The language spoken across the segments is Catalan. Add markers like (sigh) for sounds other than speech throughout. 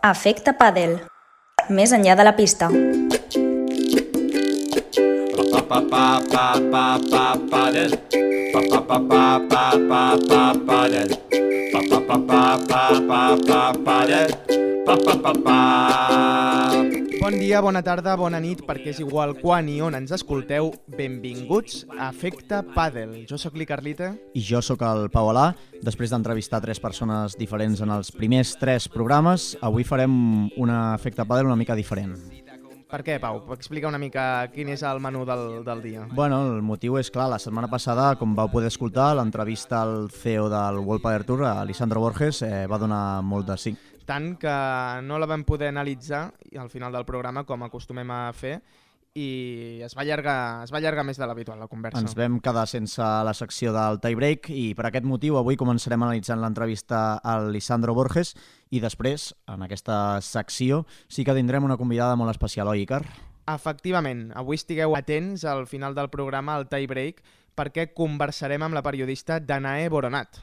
Efecte pàdel. Més enllà de la pista. pa pa pa pa Bon dia, bona tarda, bona nit, perquè és igual quan i on ens escolteu. Benvinguts a Efecte Padel. Jo sóc l'I Carlita. I jo sóc el Pau Alà. Després d'entrevistar tres persones diferents en els primers tres programes, avui farem un Efecte Padel una mica diferent. Per què, Pau? Explica una mica quin és el menú del, del dia. Bueno, el motiu és clar, la setmana passada, com vau poder escoltar, l'entrevista al CEO del World Power Tour, a Borges, eh, va donar molt de sí. Tant que no la vam poder analitzar al final del programa, com acostumem a fer, i es va allargar, es va allargar més de l'habitual la conversa. Ens vam quedar sense la secció del tie-break i per aquest motiu avui començarem analitzant l'entrevista al Lisandro Borges i després, en aquesta secció, sí que tindrem una convidada molt especial, oi, Icar? Efectivament, avui estigueu atents al final del programa, al tie break, perquè conversarem amb la periodista Danae Boronat.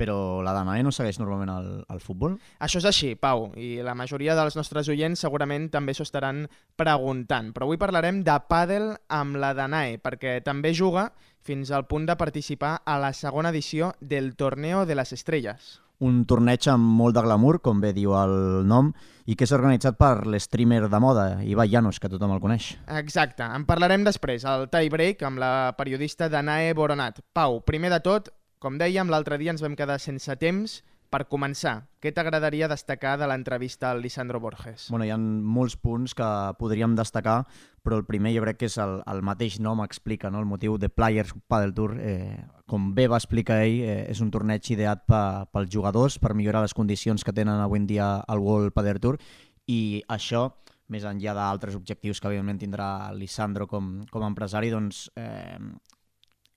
Però la Danae no segueix normalment el, el futbol? Això és així, Pau, i la majoria dels nostres oients segurament també s'ho estaran preguntant. Però avui parlarem de pàdel amb la Danae, perquè també juga fins al punt de participar a la segona edició del Torneo de les Estrelles. Un torneig amb molt de glamour, com bé diu el nom, i que és organitzat per l'streamer de moda, Ibai Llanos, que tothom el coneix. Exacte, en parlarem després, al tie break, amb la periodista Danae Boronat. Pau, primer de tot, com dèiem, l'altre dia ens vam quedar sense temps per començar. Què t'agradaria destacar de l'entrevista al Lisandro Borges? Bueno, hi ha molts punts que podríem destacar, però el primer jo crec que és el, el mateix nom explica, no? el motiu de Players Padel Tour. Eh, com bé va explicar ell, eh, és un torneig ideat pe, pels jugadors per millorar les condicions que tenen avui en dia al World Padel Tour i això més enllà d'altres objectius que evidentment tindrà Lisandro com, com a empresari, doncs eh,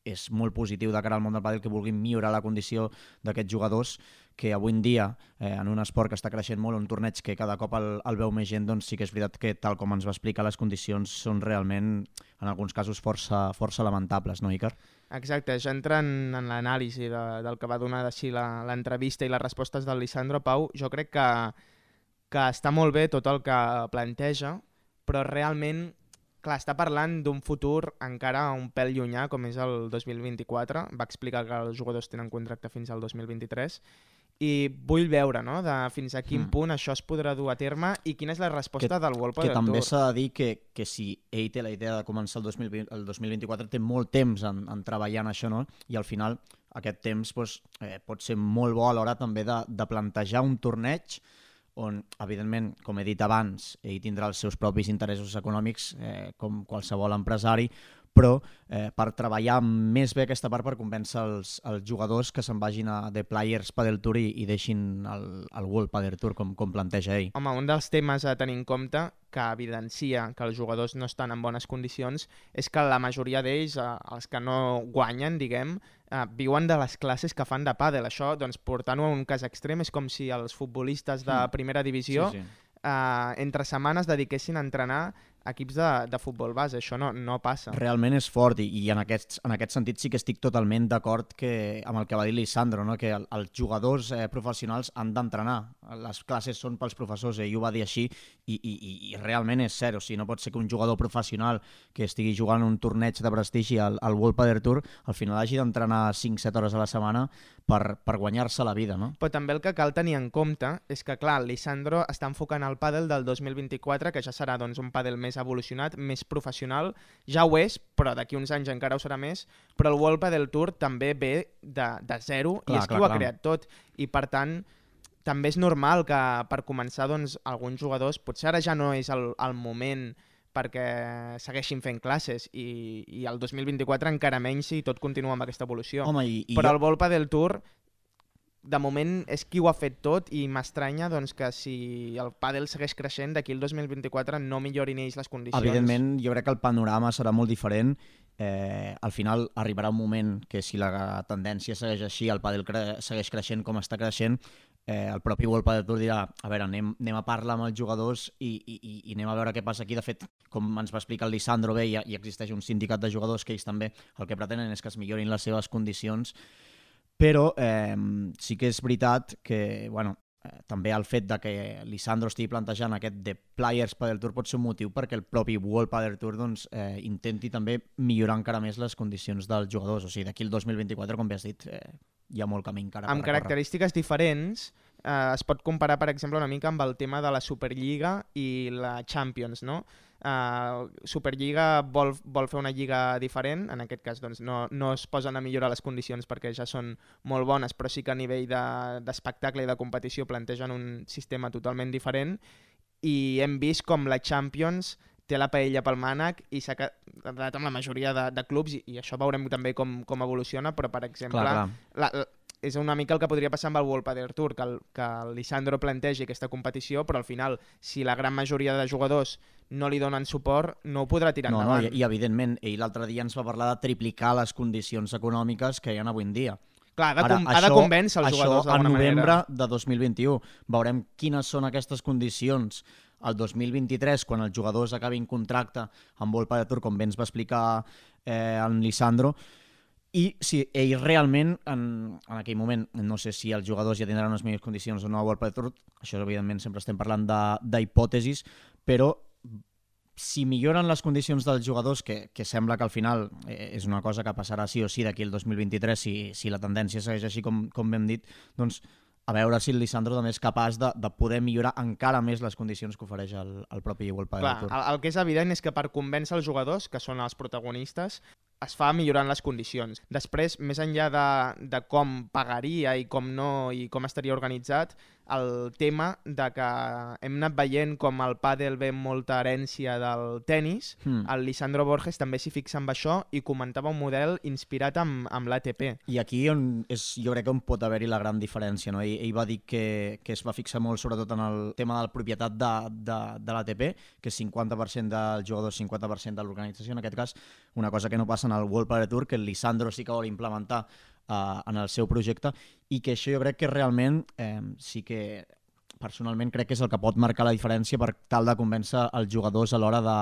és molt positiu de cara al món del pàdel que vulguin millorar la condició d'aquests jugadors que avui en dia, eh, en un esport que està creixent molt, un torneig que cada cop el, el veu més gent, doncs sí que és veritat que, tal com ens va explicar, les condicions són realment, en alguns casos, força, força lamentables, no, Icar? Exacte, ja entrant en l'anàlisi de, del que va donar així l'entrevista i les respostes del Lisandro Pau, jo crec que, que està molt bé tot el que planteja, però realment clar, està parlant d'un futur encara un pèl llunyà, com és el 2024. Va explicar que els jugadors tenen contracte fins al 2023 i vull veure no? de fins a quin mm. punt això es podrà dur a terme i quina és la resposta que, del World Que també s'ha de dir que, que si ell té la idea de començar el, 2020, el 2024 té molt temps en, en treballar en això no? i al final aquest temps doncs, eh, pot ser molt bo a l'hora també de, de plantejar un torneig on, evidentment, com he dit abans, ell tindrà els seus propis interessos econòmics, eh, com qualsevol empresari, però eh, per treballar més bé aquesta part per convèncer els, els jugadors que se'n vagin a The Players Padel Tour i, i deixin el, el World Padel Tour com, com planteja ell. Home, un dels temes a tenir en compte que evidencia que els jugadors no estan en bones condicions és que la majoria d'ells, eh, els que no guanyen, diguem, eh, viuen de les classes que fan de pàdel. Això, doncs, portant-ho a un cas extrem, és com si els futbolistes de primera divisió Sí, sí. eh, entre setmanes dediquessin a entrenar equips de, de futbol base. Això no, no passa. Realment és fort i, i en, aquest, en aquest sentit sí que estic totalment d'acord que amb el que va dir Lisandro, no? que el, els jugadors eh, professionals han d'entrenar. Les classes són pels professors, ell ho va dir així i, i, i, i realment és cert. O sigui, no pot ser que un jugador professional que estigui jugant un torneig de prestigi al, al World Padel Tour al final hagi d'entrenar 5-7 hores a la setmana per, per guanyar-se la vida. No? Però també el que cal tenir en compte és que, clar, Lisandro està enfocant el pàdel del 2024, que ja serà doncs, un pàdel més evolucionat, més professional. Ja ho és, però d'aquí uns anys encara ho serà més. Però el World Padel Tour també ve de, de zero Clar, i és qui clar, ho ha clar. creat tot. I, per tant, també és normal que per començar doncs, alguns jugadors, potser ara ja no és el, el moment perquè segueixin fent classes i, i el 2024 encara menys si tot continua amb aquesta evolució. Home, i, i Però jo- el Volpa del Tour de moment és qui ho ha fet tot i m'estranya doncs, que si el pàdel segueix creixent d'aquí el 2024 no millorin ells les condicions. Evidentment, jo crec que el panorama serà molt diferent. Eh, al final arribarà un moment que si la tendència segueix així, el pàdel cre segueix creixent com està creixent, eh, el propi World Padel Tour dirà a veure, anem, anem a parlar amb els jugadors i, i, i anem a veure què passa aquí. De fet, com ens va explicar el Lisandro bé, hi, hi existeix un sindicat de jugadors que ells també el que pretenen és que es millorin les seves condicions però eh, sí que és veritat que, bueno, eh, també el fet de que Lisandro estigui plantejant aquest de Players Padel Tour pot ser un motiu perquè el propi World Padel Tour doncs, eh, intenti també millorar encara més les condicions dels jugadors. O sigui, d'aquí el 2024, com bé has dit, eh, hi ha molt camí encara amb característiques diferents eh, es pot comparar, per exemple, una mica amb el tema de la Superliga i la Champions, no? Uh, Superliga vol, vol fer una lliga diferent, en aquest cas doncs, no, no es posen a millorar les condicions perquè ja són molt bones, però sí que a nivell de- d'espectacle de, i de competició plantegen un sistema totalment diferent i hem vist com la Champions té la paella pel mànec i s'ha quedat amb la majoria de, de clubs i, i això veurem també com, com evoluciona, però per exemple Clar, clar. la, la, és una mica el que podria passar amb el World Tour, que el, que el Lisandro plantegi aquesta competició, però al final, si la gran majoria de jugadors no li donen suport, no ho podrà tirar No, no, endavant. i, i evidentment, ell l'altre dia ens va parlar de triplicar les condicions econòmiques que hi ha avui en dia. Clar, ha de, com, ha de convèncer els jugadors Això a d'alguna novembre manera. de 2021. Veurem quines són aquestes condicions el 2023, quan els jugadors acabin contracte amb World Padel Tour, com bé ens va explicar eh, en Lisandro, i si ell realment, en, en aquell moment, no sé si els jugadors ja tindran unes millors condicions o no a Padel Tour, això evidentment sempre estem parlant de- d'hipòtesis, però si milloren les condicions dels jugadors, que, que sembla que al final eh, és una cosa que passarà sí o sí d'aquí el 2023, si, si la tendència segueix així com, com hem dit, doncs a veure si el Lisandro també és capaç de, de poder millorar encara més les condicions que ofereix el, el propi World Padel Clar, Tour. el, el que és evident és que per convèncer els jugadors, que són els protagonistes, es fa millorant les condicions. Després, més enllà de, de com pagaria i com no i com estaria organitzat, el tema de que hem anat veient com el pàdel ve molta herència del tennis, Hmm. el Lisandro Borges també s'hi fixa amb això i comentava un model inspirat amb, amb l'ATP. I aquí on és, jo crec que on pot haver-hi la gran diferència. No? Ell, ell va dir que, que es va fixar molt sobretot en el tema de la propietat de, de, de l'ATP, que és 50% del jugador, 50% de l'organització, en aquest cas, una cosa que no passa en el World Padel Tour, que el Lisandro sí que vol implementar eh, en el seu projecte, i que això jo crec que realment eh, sí que personalment crec que és el que pot marcar la diferència per tal de convèncer els jugadors a l'hora de,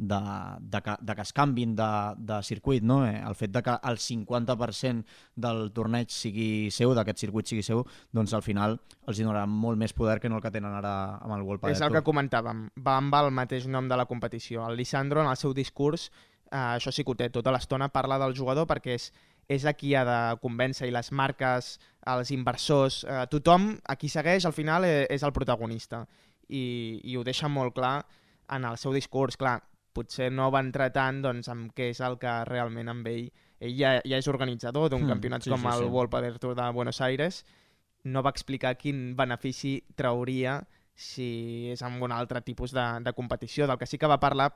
de, de, que, de que es canvin de, de circuit, no? Eh, el fet de que el 50% del torneig sigui seu, d'aquest circuit sigui seu, doncs al final els donarà molt més poder que no el que tenen ara amb el World Padel És el que comentàvem, va amb el mateix nom de la competició. El Lisandro, en el seu discurs, eh, això sí que ho té, tota l'estona parla del jugador perquè és, és a qui ha de convèncer i les marques, els inversors, eh, tothom a qui segueix al final eh, és el protagonista i, i ho deixa molt clar en el seu discurs. Clar, potser no va entrar tant doncs, amb què és el que realment amb ell... Ell ja, ja és organitzador d'un Mm, campionat sí, com sí, el sí. World Padel Tour de Buenos Aires, no va explicar quin benefici trauria si és amb un altre tipus de, de competició. Del que sí que va parlar,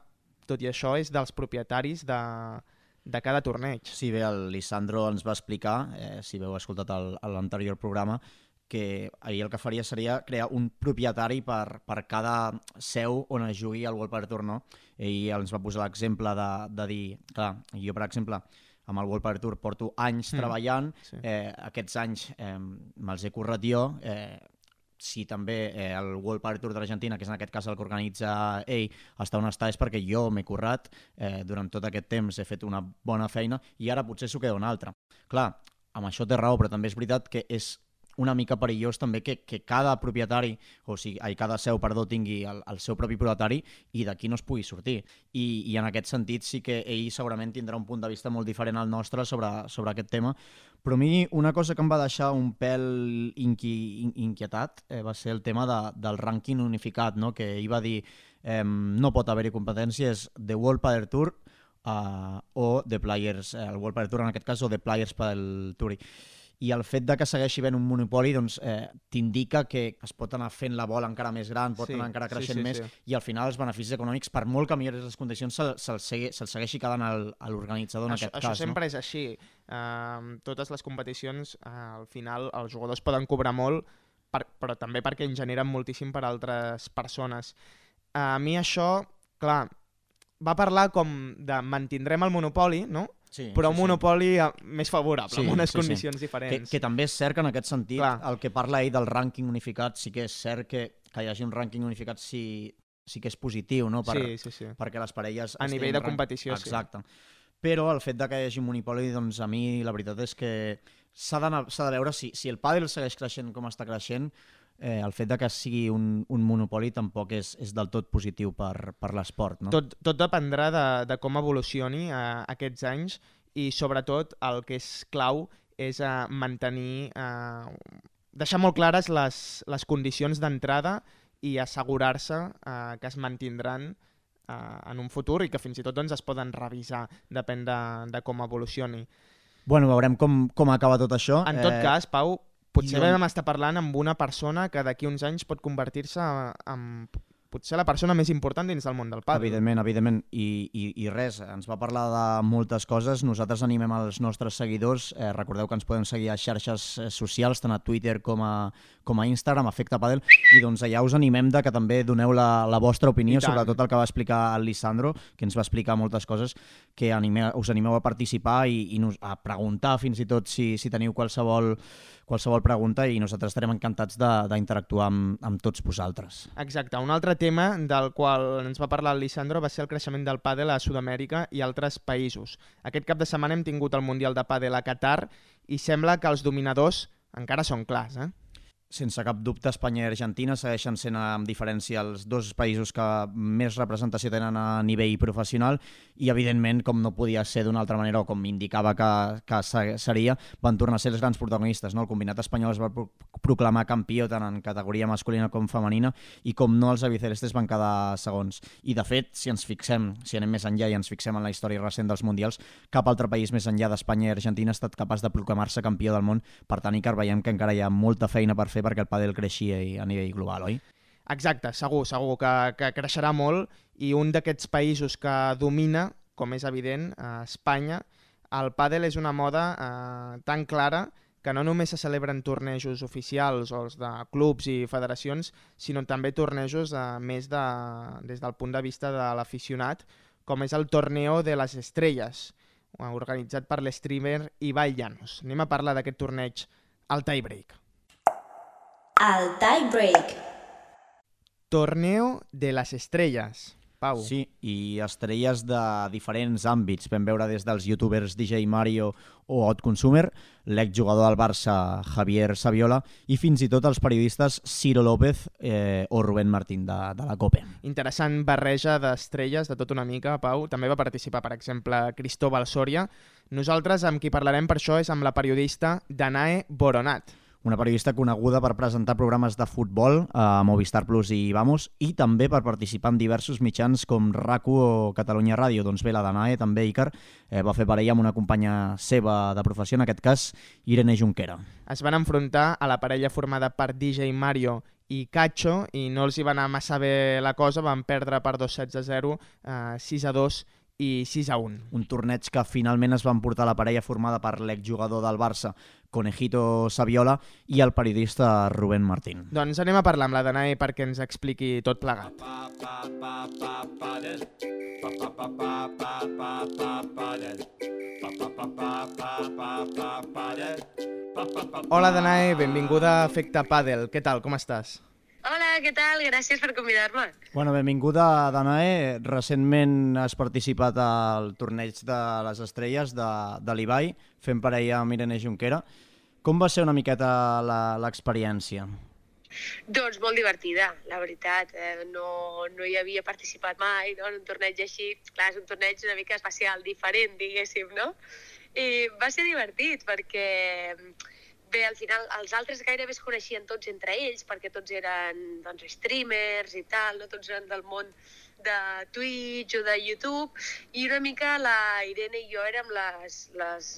tot i això, és dels propietaris de, de cada torneig. Sí, bé, el Lisandro ens va explicar, eh, si veu escoltat l'anterior programa, que ahir el que faria seria crear un propietari per, per cada seu on es jugui el World Padel Tour, no? Ell ens va posar l'exemple de, de dir, clar, jo, per exemple, amb el World Padel Tour porto anys mm, treballant, sí. eh, aquests anys eh, me'ls he currat jo, eh, si també eh, el World Padel Tour d'Argentina, que és en aquest cas el que organitza ell, està on està és perquè jo m'he currat, eh, durant tot aquest temps he fet una bona feina i ara potser s'ho queda un altre. Clar, amb això té raó, però també és veritat que és una mica perillós també que, que cada propietari, o sigui, cada seu, perdó, tingui el, el seu propi propietari i d'aquí no es pugui sortir. I, I en aquest sentit sí que ell segurament tindrà un punt de vista molt diferent al nostre sobre, sobre aquest tema, però a mi una cosa que em va deixar un pèl inqui, in, inquietat eh, va ser el tema de, del rànquing unificat, no? que ell va dir eh, no pot haver-hi competències de World Padel Tour uh, o de Players, eh, el World Padel Tour en aquest cas, o de Players Padel Tour. I el fet de que segueixi havent un monopoli doncs, eh, t'indica que es pot anar fent la bola encara més gran, pot Sí, anar encara sí, creixent sí, més, sí. i al final els beneficis econòmics, per molt que millores les condicions, se'l se segui, se segueixi quedant al, a l'organitzador en això, aquest això cas. sempre és així. Uh, totes les competicions, uh, al final, els jugadors poden cobrar molt, per, però també perquè en generen moltíssim per altres persones. Uh, a mi això, clar, va parlar com de mantindrem el monopoli, no? Sí, però un sí, sí. monopoli eh, més favorable, Sí, amb unes sí, sí. condicions Que, diferents. que també és cert que en aquest sentit Clar. el que parla ell del rànquing unificat sí que és cert que, que hi hagi un rànquing unificat sí, sí que és positiu, no? Per, Sí, sí, sí. perquè les parelles... A nivell de rank- competició, sí. Exacte. Però el fet de que hi hagi un monopoli, doncs a mi la veritat és que s'ha de veure si, si el pàdel segueix creixent com està creixent, eh, el fet de que sigui un, un monopoli tampoc és, és del tot positiu per, per l'esport. No? Tot, tot dependrà de, de com evolucioni eh, aquests anys i sobretot el que és clau és eh, mantenir, eh, deixar molt clares les, les condicions d'entrada i assegurar-se eh, que es mantindran eh, en un futur i que fins i tot doncs, es poden revisar, depèn de, de com evolucioni. Bueno, veurem com, com acaba tot això. En tot eh... cas, Pau, potser i vam estar parlant amb una persona que d'aquí uns anys pot convertir-se en potser la persona més important dins del món del pàdel. Evidentment, evidentment. I, i, I res, ens va parlar de moltes coses. Nosaltres animem els nostres seguidors. Eh, recordeu que ens podem seguir a xarxes eh, socials, tant a Twitter com a, com a Instagram, Efecte Padel, i doncs allà us animem de que també doneu la, la vostra opinió I tant. sobre tot el que va explicar el Lisandro, que ens va explicar moltes coses, que anime, us animeu a participar i, i nos, a preguntar fins i tot si, si teniu qualsevol, qualsevol pregunta i nosaltres estarem encantats de- d'interactuar amb, amb tots vosaltres. Exacte. Un altre tema del qual ens va parlar el Lisandro va ser el creixement del pàdel a Sud-amèrica i altres països. Aquest cap de setmana hem tingut el Mundial de Pàdel a Qatar i sembla que els dominadors encara són clars, eh? Sense cap dubte, Espanya i Argentina segueixen sent amb diferència els dos països que més representació tenen a nivell professional i, evidentment, com no podia ser d'una altra manera o com indicava que, que se- seria, van tornar a ser els grans protagonistes. No? El combinat espanyol es va pro proclamar campió tant en categoria masculina com femenina i, com no, els albicelestes van quedar segons. I, de fet, si ens fixem, si anem més enllà i ens fixem en la història recent dels Mundials, cap altre país més enllà d'Espanya i Argentina ha estat capaç de proclamar-se campió del món. Per tant, Icar, veiem que encara hi ha molta feina per fer perquè el pàdel creixia a nivell global, oi? Exacte, segur, segur que, que creixerà molt i un d'aquests països que domina, com és evident, a Espanya, el pàdel és una moda eh, tan clara que no només se celebren tornejos oficials o els de clubs i federacions, sinó també tornejos eh, més de, des del punt de vista de l'aficionat, com és el Torneo de les Estrelles, eh, organitzat per l'streamer Ibai Llanos. Anem a parlar d'aquest torneig al tiebreak. El tie break. Torneo de les Estrelles. Pau. Sí, i estrelles de diferents àmbits. Vam veure des dels youtubers DJ Mario o Hot Consumer, l'exjugador del Barça Javier Saviola i fins i tot els periodistes Ciro López eh, o Rubén Martín de, de la COPE. Interessant barreja d'estrelles de tot una mica, Pau. També va participar, per exemple, Cristóbal Soria. Nosaltres amb qui parlarem per això és amb la periodista Danae Boronat. Una periodista coneguda per presentar programes de futbol a Movistar Plus i Vamos i també per participar en diversos mitjans com RACU o Catalunya Ràdio. Doncs bé, la Danae, també Icar, eh, va fer parella amb una companya seva de professió, en aquest cas Irene Junquera. Es van enfrontar a la parella formada per DJ Mario i Cacho i no els hi va anar massa bé la cosa, van perdre per 2 sets a 0, eh, 6 a 2 i 6 a 1. un torneig que finalment es va emportar la parella formada per l'exjugador del Barça, Conejito Saviola, i el periodista Rubén Martín. Doncs anem a parlar amb la Danae perquè ens expliqui tot plegat. Hola Danae, benvinguda a Efecte Padel. Què tal, com estàs? Hola, què tal? Gràcies per convidar-me. Bueno, benvinguda, Danae. Recentment has participat al torneig de les estrelles de, de l'Ibai, fent parella amb Irene Junquera. Com va ser una miqueta la- l'experiència? Doncs molt divertida, la veritat. Eh, no, no hi havia participat mai no? en un torneig així. Clar, és un torneig una mica especial, diferent, diguéssim, no? I va ser divertit perquè bé, al final els altres gairebé es coneixien tots entre ells perquè tots eren doncs, streamers i tal, no? tots eren del món de Twitch o de YouTube i una mica la Irene i jo érem les, les,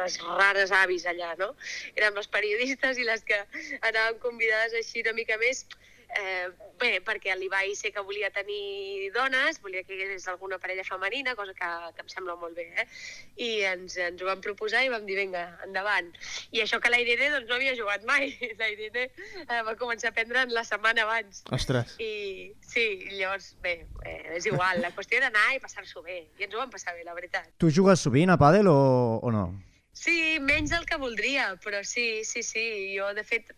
les rares avis allà, no? Érem les periodistes i les que anàvem convidades així una mica més Eh, bé, perquè l'Ibai sé que volia tenir dones, volia que hi hagués alguna parella femenina, cosa que, que em sembla molt bé, eh? I ens, ens ho vam proposar i vam dir, vinga, endavant. I això que la Irene doncs, no havia jugat mai. (laughs) La Irene eh, va començar a aprendre la setmana abans. Ostres. I sí, llavors, bé, eh, és igual, la qüestió era anar i passar-s'ho bé. I ens ho vam passar bé, la veritat. Tu jugues sovint a pàdel o, o no? Sí, menys del que voldria, però sí, sí, sí. Jo, de fet,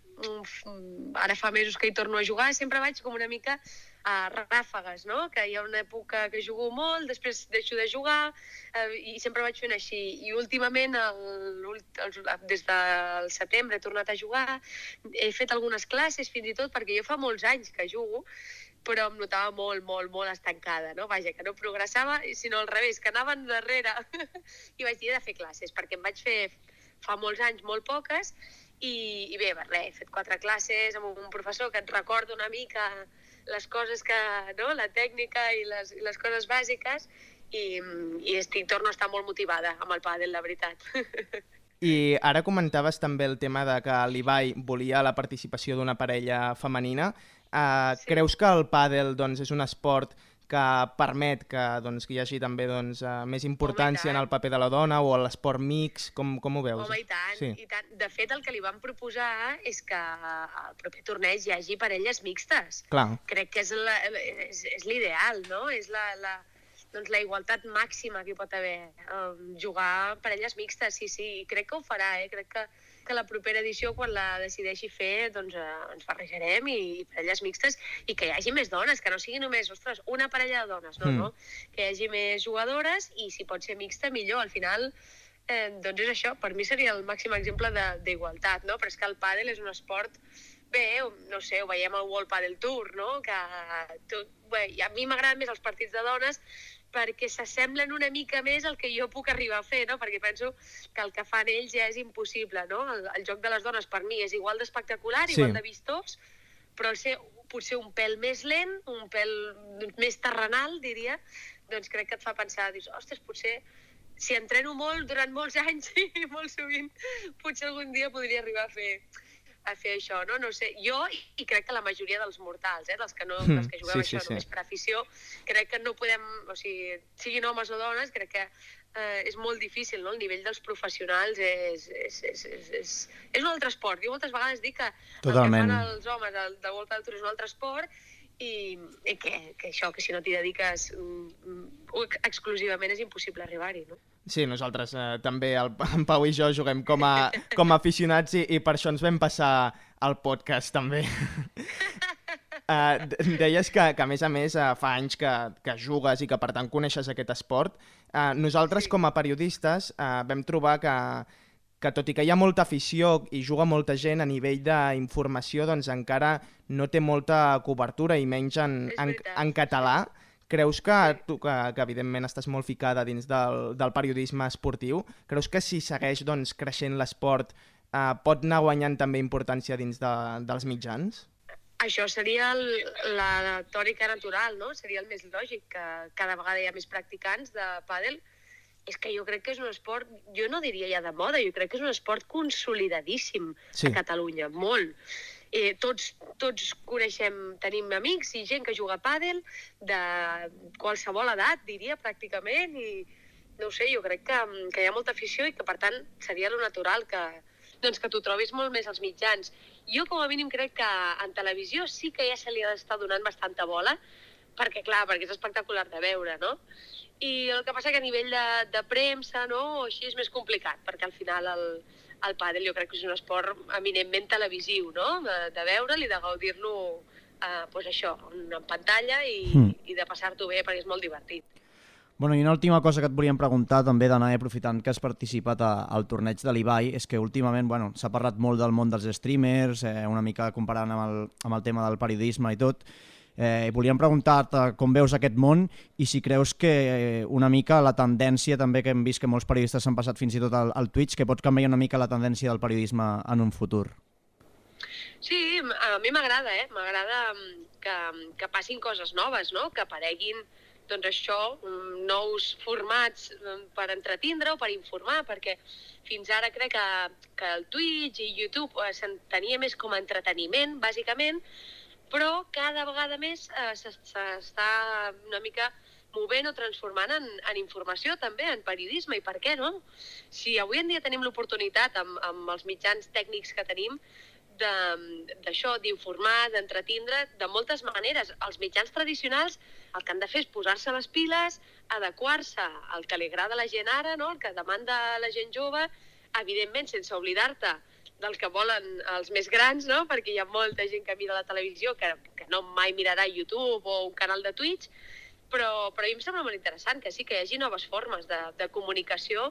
ara fa mesos que hi torno a jugar, sempre vaig com una mica a ràfegues, no? Que hi ha una època que jugo molt, després deixo de jugar, eh, i sempre vaig fent així. I últimament, el, els- des del setembre, he tornat a jugar, he fet algunes classes fins i tot, perquè jo fa molts anys que jugo, però em notava molt, molt, molt estancada, no? Vaja, que no progressava, sinó al revés, que anava endarrere. (laughs) I vaig dir de fer classes, perquè em vaig fer fa molts anys molt poques, i, i bé, res, he fet quatre classes amb un professor que et recorda una mica les coses que, no?, la tècnica i les, i les coses bàsiques, i, i estic, torno a estar molt motivada amb el pàdel, la veritat. (laughs) I ara comentaves també el tema de que l'Ibai volia la participació d'una parella femenina. Uh, Sí. Creus que el pàdel doncs, és un esport que permet que, doncs, que hi hagi també doncs, uh, més importància en el paper de la dona o l'esport mix? Com, com ho veus? Home, i tant, Sí. i tant. De fet, el que li van proposar és que al proper torneig hi hagi parelles mixtes. Clar, crec que és la- és, és l'ideal, no? És la, la, doncs la igualtat màxima que hi pot haver. Um, jugar parelles mixtes, sí, sí, i crec que ho farà, eh? Crec que, que la propera edició, quan la decideixi fer, doncs eh, ens barrejarem i, i parelles mixtes i que hi hagi més dones, que no sigui només, ostres, una parella de dones, no, Mm. no? Que hi hagi més jugadores i si pot ser mixta, millor. Al final, eh, doncs és això, per mi seria el màxim exemple de- d'igualtat, no? Però és que el pàdel és un esport bé, no sé, ho veiem al World Padel Tour, no? Que tot, bé, a mi m'agraden més els partits de dones perquè s'assemblen una mica més al que jo puc arribar a fer, no? Perquè penso que el que fan ells ja és impossible, no? El, el joc de les dones per mi és igual d'espectacular, Sí. igual de vistós, però ser potser un pèl més lent, un pèl més terrenal, diria, doncs crec que et fa pensar, dius, ostres, potser si entreno molt durant molts (laughs) anys i molt sovint, potser algun dia podria arribar a fer a fer això, no? No sé, jo i, crec que la majoria dels mortals, eh, dels que, no, Mm, dels que juguem sí, sí, això sí. només per afició, crec que no podem, o sigui, siguin homes o dones, crec que eh, és molt difícil, no? El nivell dels professionals és, és, és, és, és, és un altre esport. Jo moltes vegades dic que Totalment. el que fan els homes del World Padel Tour és un altre esport i, i que, que això, que si no t'hi dediques mm, mm, exclusivament és impossible arribar-hi, no? Sí, nosaltres eh, també, el, (laughs) en Pau i jo, juguem com a, com a aficionats i, i per això ens vam passar al podcast també. (laughs) Uh, deies que, que, a més a més, uh, fa anys que, que jugues i que, per tant, coneixes aquest esport. Uh, nosaltres, Sí. com a periodistes, uh, vam trobar que, que, tot i que hi ha molta afició i juga molta gent, a nivell d'informació, doncs encara no té molta cobertura, i menys en, en, en català. Creus que tu, que, que evidentment estàs molt ficada dins del, del periodisme esportiu, creus que si segueix doncs, creixent l'esport eh, pot anar guanyant també importància dins de, dels mitjans? Això seria el, la tòrica natural, no? Seria el més lògic, que cada vegada hi ha més practicants de pàdel. És que jo crec que és un esport, jo no diria ja de moda, jo crec que és un esport consolidadíssim Sí. a Catalunya, molt. Eh, tots, tots coneixem, tenim amics i gent que juga a pàdel de qualsevol edat, diria, pràcticament, i no sé, jo crec que, que hi ha molta afició i que, per tant, seria lo natural que, doncs, que t'ho trobis molt més als mitjans. Jo, com a mínim, crec que en televisió sí que ja se li ha d'estar donant bastanta bola, perquè, clar, perquè és espectacular de veure, no? I el que passa que a nivell de, de premsa, no?, així és més complicat, perquè al final el, el pàdel jo crec que és un esport eminentment televisiu, no?, de, de veure'l i de gaudir-lo, eh, pues això, en pantalla i, Mm. i de passar-t'ho bé perquè és molt divertit. Bueno, i una última cosa que et volíem preguntar també, d'anar aprofitant que has participat a, al torneig de l'Ibai, és que últimament bueno, s'ha parlat molt del món dels streamers, eh, una mica comparant amb el, amb el tema del periodisme i tot. Eh, volíem preguntar-te com veus aquest món i si creus que eh, una mica la tendència també que hem vist que molts periodistes s'han passat fins i tot al, al Twitch, que pots canviar una mica la tendència del periodisme en un futur. Sí, a mi m'agrada, eh? M'agrada mm, que, que passin coses noves, no? Que apareguin, doncs això, mm, nous formats mm, per entretindre o per informar, perquè fins ara crec que, que el Twitch i YouTube eh, s'entenia més com a entreteniment, bàsicament, però cada vegada més eh, s'es- s'està una mica movent o transformant en, en informació també, en periodisme, i per què no? Si avui en dia tenim l'oportunitat amb, amb els mitjans tècnics que tenim de- d'això, d'informar, d'entretindre, de moltes maneres. Els mitjans tradicionals el que han de fer és posar-se les piles, adequar-se al que li agrada a la gent ara, no? el que demanda la gent jove, evidentment sense oblidar-te del que volen els més grans, no? perquè hi ha molta gent que mira la televisió que, que no mai mirarà YouTube o un canal de Twitch, però, però a mi em sembla molt interessant que sí que hi hagi noves formes de, de comunicació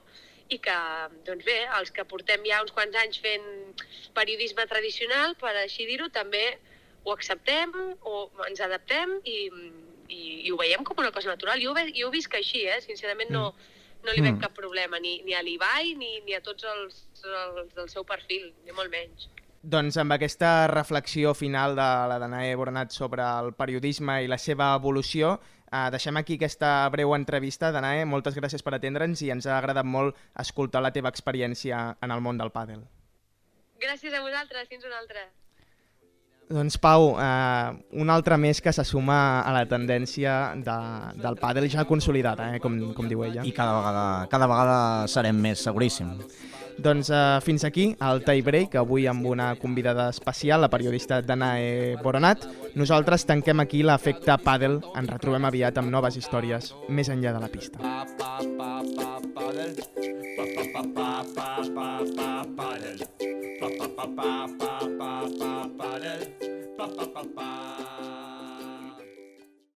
i que, doncs bé, els que portem ja uns quants anys fent periodisme tradicional, per així dir-ho, també ho acceptem o ens adaptem i, i, i ho veiem com una cosa natural. Jo ho, ve, jo ho visc així, eh? sincerament no, no li veig Mm. cap problema, ni, ni a l'Ibai ni, ni a tots els, els del seu perfil, ni molt menys. Doncs amb aquesta reflexió final de la Danae Boronat sobre el periodisme i la seva evolució, eh, deixem aquí aquesta breu entrevista. Danae, moltes gràcies per atendre'ns i ens ha agradat molt escoltar la teva experiència en el món del pàdel. Gràcies a vosaltres, fins una altra. Doncs Pau, eh, un altre més que se suma a la tendència de, del pàdel ja consolidada, eh, com, com diu ella. I cada vegada, cada vegada serem més, seguríssim. Doncs eh, fins aquí el tie break, avui amb una convidada especial, la periodista Danae Boronat. Nosaltres tanquem aquí l'efecte pàdel, ens retrobem aviat amb noves històries més enllà de la pista. pa pa pa pa paddle. Pa pa pa pa pa pa pa paddle. Pa pa pa pa pa pa pa paddle. Pa pa pa pa